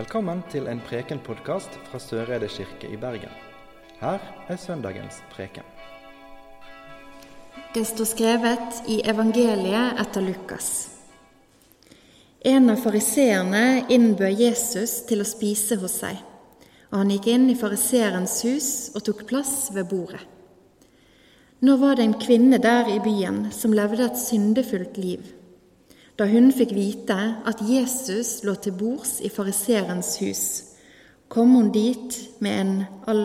Velkommen til en Preken-podkast fra Søreide kirke i Bergen. Her er søndagens preken. Det står skrevet i evangeliet etter Lukas. En av fariseerne innbød Jesus til å spise hos seg, og han gikk inn i fariseerens hus og tok plass ved bordet. Nå var det en kvinne der i byen som levde et syndefullt liv. Da hun fikk vite at Jesus lå til bords i fariserens hus, kom hun dit med en al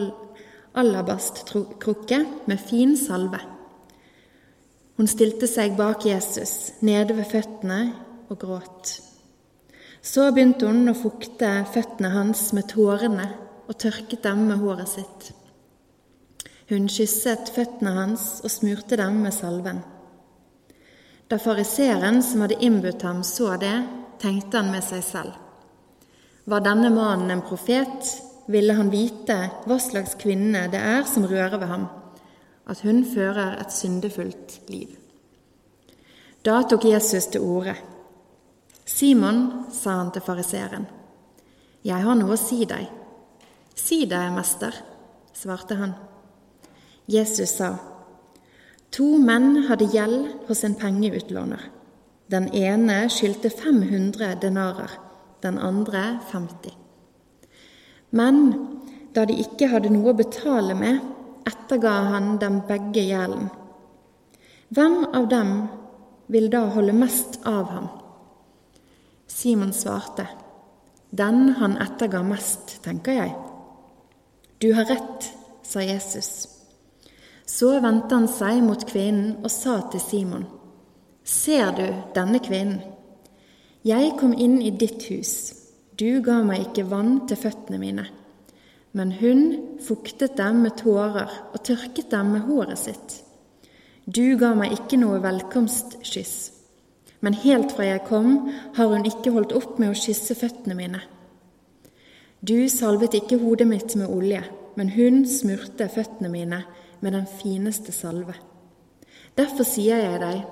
alabastkrukke med fin salve. Hun stilte seg bak Jesus, nede ved føttene, og gråt. Så begynte hun å fukte føttene hans med tårene og tørket dem med håret sitt. Hun kysset føttene hans og smurte dem med salven. Da fariseeren som hadde innbudt ham, så det, tenkte han med seg selv. Var denne mannen en profet, ville han vite hva slags kvinne det er som rører ved ham, at hun fører et syndefullt liv. Da tok Jesus til orde. Simon, sa han til fariseeren, jeg har noe å si deg. Si det, mester, svarte han. Jesus sa, To menn hadde gjeld hos en pengeutlåner. Den ene skyldte 500 denarer, den andre 50. Men da de ikke hadde noe å betale med, etterga han dem begge gjelden. Hvem av dem vil da holde mest av ham? Simon svarte, Den han etterga mest, tenker jeg. Du har rett, sa Jesus. Så vendte han seg mot kvinnen og sa til Simon.: Ser du denne kvinnen? Jeg kom inn i ditt hus. Du ga meg ikke vann til føttene mine. Men hun fuktet dem med tårer og tørket dem med håret sitt. Du ga meg ikke noe velkomstkyss. Men helt fra jeg kom, har hun ikke holdt opp med å kysse føttene mine. Du salvet ikke hodet mitt med olje, men hun smurte føttene mine med den fineste salve. Derfor sier jeg deg,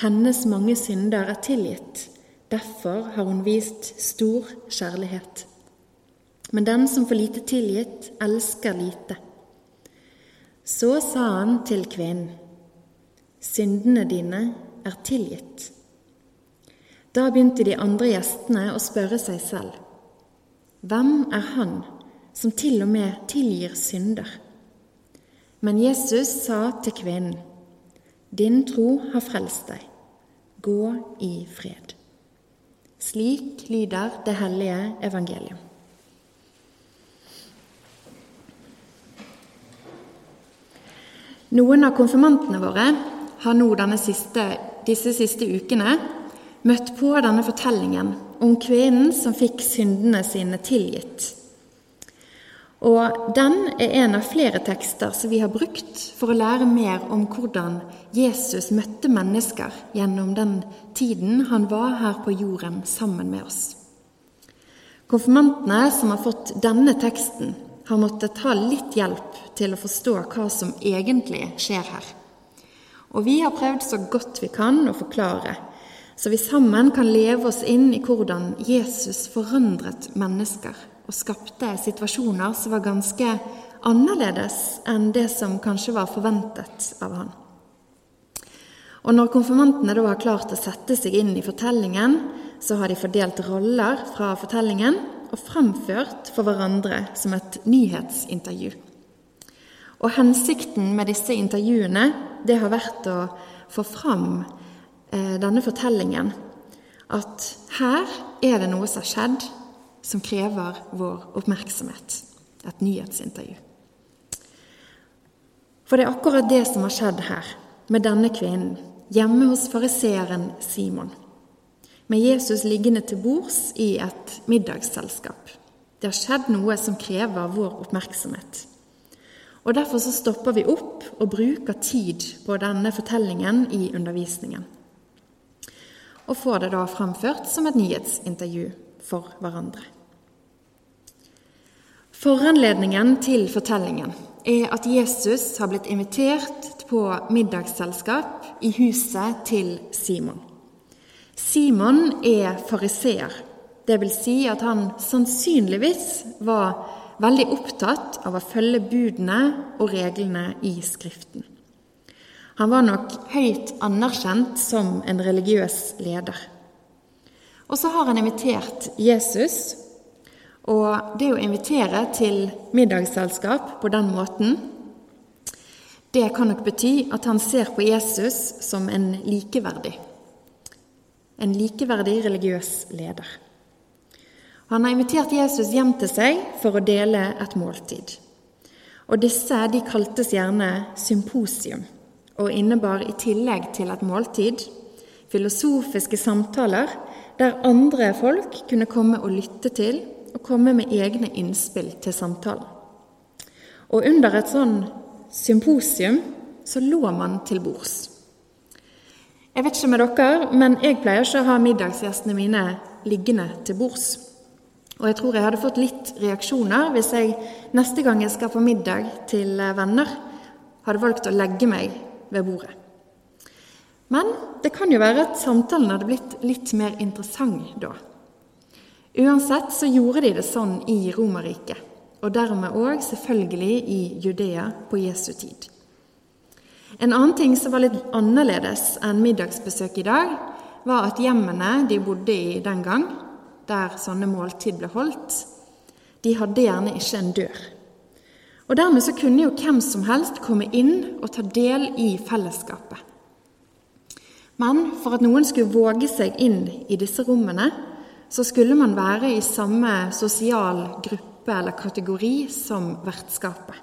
hennes mange synder er tilgitt. Derfor har hun vist stor kjærlighet. Men den som får lite tilgitt, elsker lite. Så sa han til kvinnen, syndene dine er tilgitt. Da begynte de andre gjestene å spørre seg selv, hvem er han som til og med tilgir synder? Men Jesus sa til kvinnen, Din tro har frelst deg. Gå i fred. Slik lyder det hellige evangelium. Noen av konfirmantene våre har nå siste, disse siste ukene møtt på denne fortellingen om kvinnen som fikk syndene sine tilgitt og Den er en av flere tekster som vi har brukt for å lære mer om hvordan Jesus møtte mennesker gjennom den tiden han var her på jorden sammen med oss. Konfirmantene som har fått denne teksten, har måttet ta litt hjelp til å forstå hva som egentlig skjer her. Og vi har prøvd så godt vi kan å forklare, så vi sammen kan leve oss inn i hvordan Jesus forandret mennesker og skapte situasjoner som var ganske annerledes enn det som kanskje var forventet av han. Og Når konfirmantene da har klart å sette seg inn i fortellingen, så har de fordelt roller fra fortellingen og fremført for hverandre som et nyhetsintervju. Og Hensikten med disse intervjuene det har vært å få fram eh, denne fortellingen. At her er det noe som har skjedd, som krever vår oppmerksomhet. Et nyhetsintervju. For det er akkurat det som har skjedd her, med denne kvinnen, hjemme hos fariseeren Simon, med Jesus liggende til bords i et middagsselskap. Det har skjedd noe som krever vår oppmerksomhet. Og Derfor så stopper vi opp og bruker tid på denne fortellingen i undervisningen. Og får det da fremført som et nyhetsintervju for hverandre. Foranledningen til fortellingen er at Jesus har blitt invitert på middagsselskap i huset til Simon. Simon er fariseer, vil si at han sannsynligvis var veldig opptatt av å følge budene og reglene i Skriften. Han var nok høyt anerkjent som en religiøs leder. Og så har han invitert Jesus. Og det å invitere til middagsselskap på den måten, det kan nok bety at han ser på Jesus som en likeverdig. En likeverdig religiøs leder. Han har invitert Jesus hjem til seg for å dele et måltid. Og disse de kaltes gjerne symposium, og innebar i tillegg til et måltid filosofiske samtaler der andre folk kunne komme og lytte til og komme med egne innspill til samtalen. Og under et sånn symposium så lå man til bords. Jeg vet ikke med dere, men jeg pleier ikke å ha middagsgjestene mine liggende til bords. Og jeg tror jeg hadde fått litt reaksjoner hvis jeg neste gang jeg skal på middag til venner, hadde valgt å legge meg ved bordet. Men det kan jo være at samtalen hadde blitt litt mer interessant da. Uansett så gjorde de det sånn i Romerriket, og dermed òg selvfølgelig i Judea på Jesu tid. En annen ting som var litt annerledes enn middagsbesøk i dag, var at hjemmene de bodde i den gang, der sånne måltid ble holdt, de hadde gjerne ikke en dør. Og Dermed så kunne jo hvem som helst komme inn og ta del i fellesskapet. Men for at noen skulle våge seg inn i disse rommene, så skulle man være i samme sosial gruppe eller kategori som vertskapet.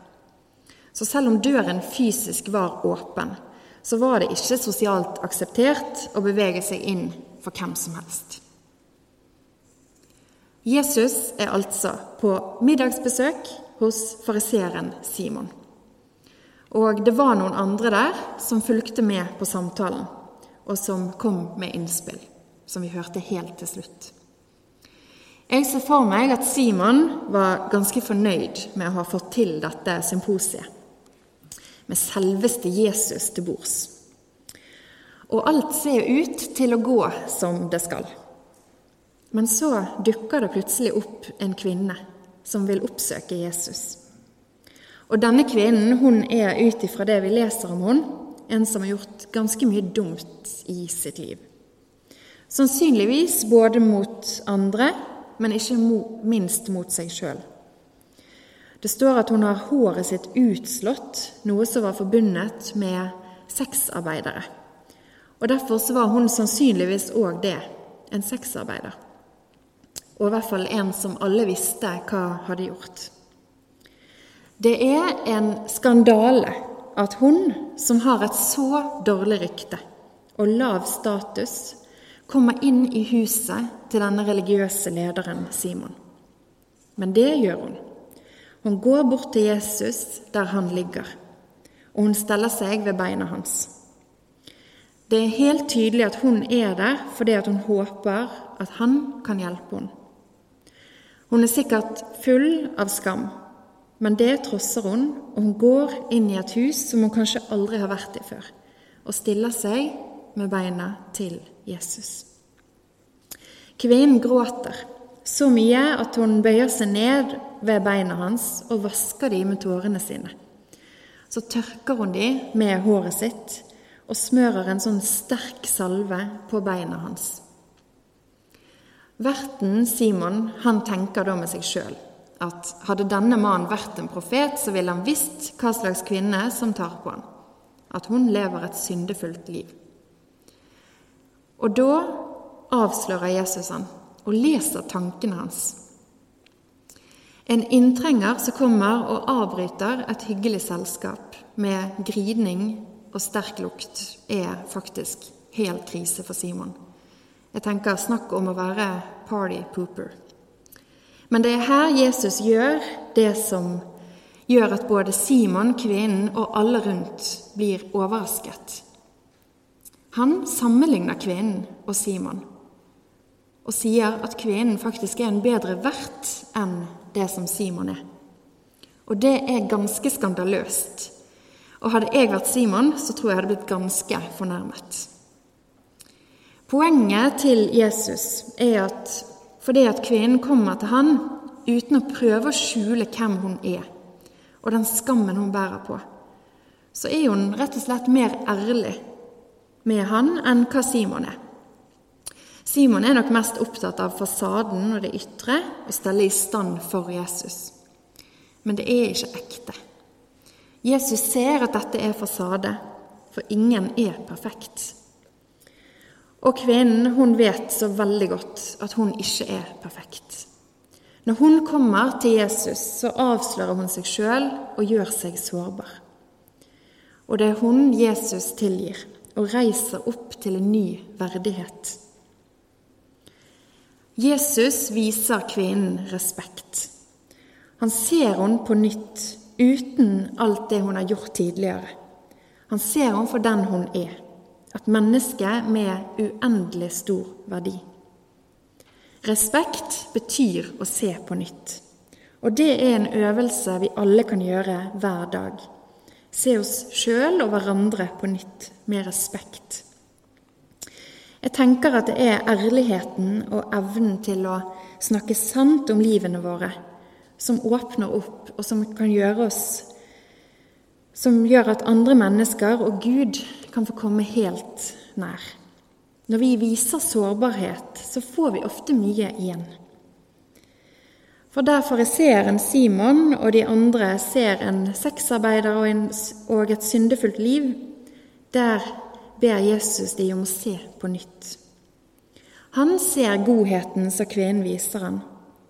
Så selv om døren fysisk var åpen, så var det ikke sosialt akseptert å bevege seg inn for hvem som helst. Jesus er altså på middagsbesøk hos fariseeren Simon. Og det var noen andre der som fulgte med på samtalen og som kom med innspill, som vi hørte helt til slutt. Jeg ser for meg at Simon var ganske fornøyd med å ha fått til dette symposiet, med selveste Jesus til bords. Og alt ser ut til å gå som det skal. Men så dukker det plutselig opp en kvinne som vil oppsøke Jesus. Og denne kvinnen hun er ut ifra det vi leser om henne, en som har gjort ganske mye dumt i sitt liv. Sannsynligvis både mot andre, men ikke minst mot seg sjøl. Det står at hun har håret sitt utslått, noe som var forbundet med sexarbeidere. Og Derfor var hun sannsynligvis òg det, en sexarbeider. Og i hvert fall en som alle visste hva hadde gjort. Det er en skandale at hun, som har et så dårlig rykte og lav status, kommer inn i huset til denne religiøse lederen Simon. Men det gjør hun. Hun går bort til Jesus der han ligger, og hun steller seg ved beina hans. Det er helt tydelig at hun er der fordi hun håper at han kan hjelpe henne. Hun er sikkert full av skam men det trosser hun, og hun går inn i et hus som hun kanskje aldri har vært i før, og stiller seg med beina til Jesus. Kvinnen gråter så mye at hun bøyer seg ned ved beina hans og vasker dem med tårene sine. Så tørker hun dem med håret sitt og smører en sånn sterk salve på beina hans. Verten Simon han tenker da med seg sjøl at hadde denne mannen vært en profet, så ville han visst hva slags kvinne som tar på han, at hun lever et syndefullt liv. Og da avslører Jesus han og leser tankene hans. En inntrenger som kommer og avbryter et hyggelig selskap med gridning og sterk lukt, er faktisk helt krise for Simon. Jeg tenker snakk om å være party pooper. Men det er her Jesus gjør det som gjør at både Simon, kvinnen og alle rundt blir overrasket. Han sammenligner kvinnen og Simon og sier at kvinnen faktisk er en bedre vert enn det som Simon er. Og det er ganske skandaløst. Og hadde jeg vært Simon, så tror jeg hadde blitt ganske fornærmet. Poenget til Jesus er at fordi at kvinnen kommer til han uten å prøve å skjule hvem hun er, og den skammen hun bærer på, så er hun rett og slett mer ærlig med han enn hva Simon er. Simon er nok mest opptatt av fasaden og det ytre, å stelle i stand for Jesus. Men det er ikke ekte. Jesus ser at dette er fasade, for ingen er perfekt. Og kvinnen hun vet så veldig godt at hun ikke er perfekt. Når hun kommer til Jesus, så avslører hun seg sjøl og gjør seg sårbar. Og det er hun Jesus tilgir og reiser opp til en ny verdighet. Jesus viser kvinnen respekt. Han ser henne på nytt, uten alt det hun har gjort tidligere. Han ser henne for den hun er, et menneske med uendelig stor verdi. Respekt betyr å se på nytt. Og det er en øvelse vi alle kan gjøre hver dag. Se oss sjøl og hverandre på nytt med respekt. Jeg tenker at det er ærligheten og evnen til å snakke sant om livene våre som åpner opp, og som kan gjøre oss Som gjør at andre mennesker og Gud kan få komme helt nær. Når vi viser sårbarhet, så får vi ofte mye igjen. For der fariseeren Simon og de andre ser en sexarbeider og, en, og et syndefullt liv, der ber Jesus de om å se på nytt. Han ser godheten som kvinnen viser ham.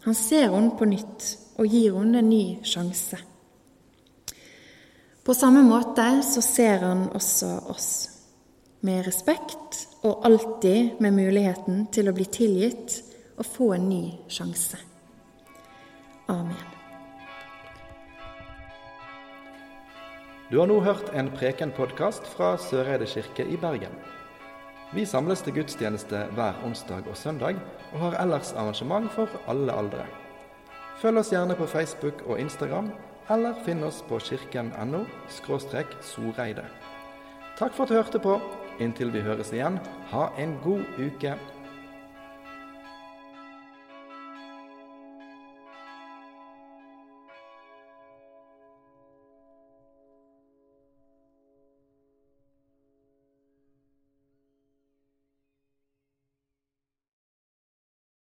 Han ser henne på nytt og gir henne en ny sjanse. På samme måte så ser han også oss, med respekt og alltid med muligheten til å bli tilgitt og få en ny sjanse. Amen. Du har nå hørt en Preken-podkast fra Søreide kirke i Bergen. Vi samles til gudstjeneste hver onsdag og søndag, og har ellers arrangement for alle aldre. Følg oss gjerne på Facebook og Instagram, eller finn oss på kirken.no soreide. Takk for at du hørte på. Inntil vi høres igjen, ha en god uke.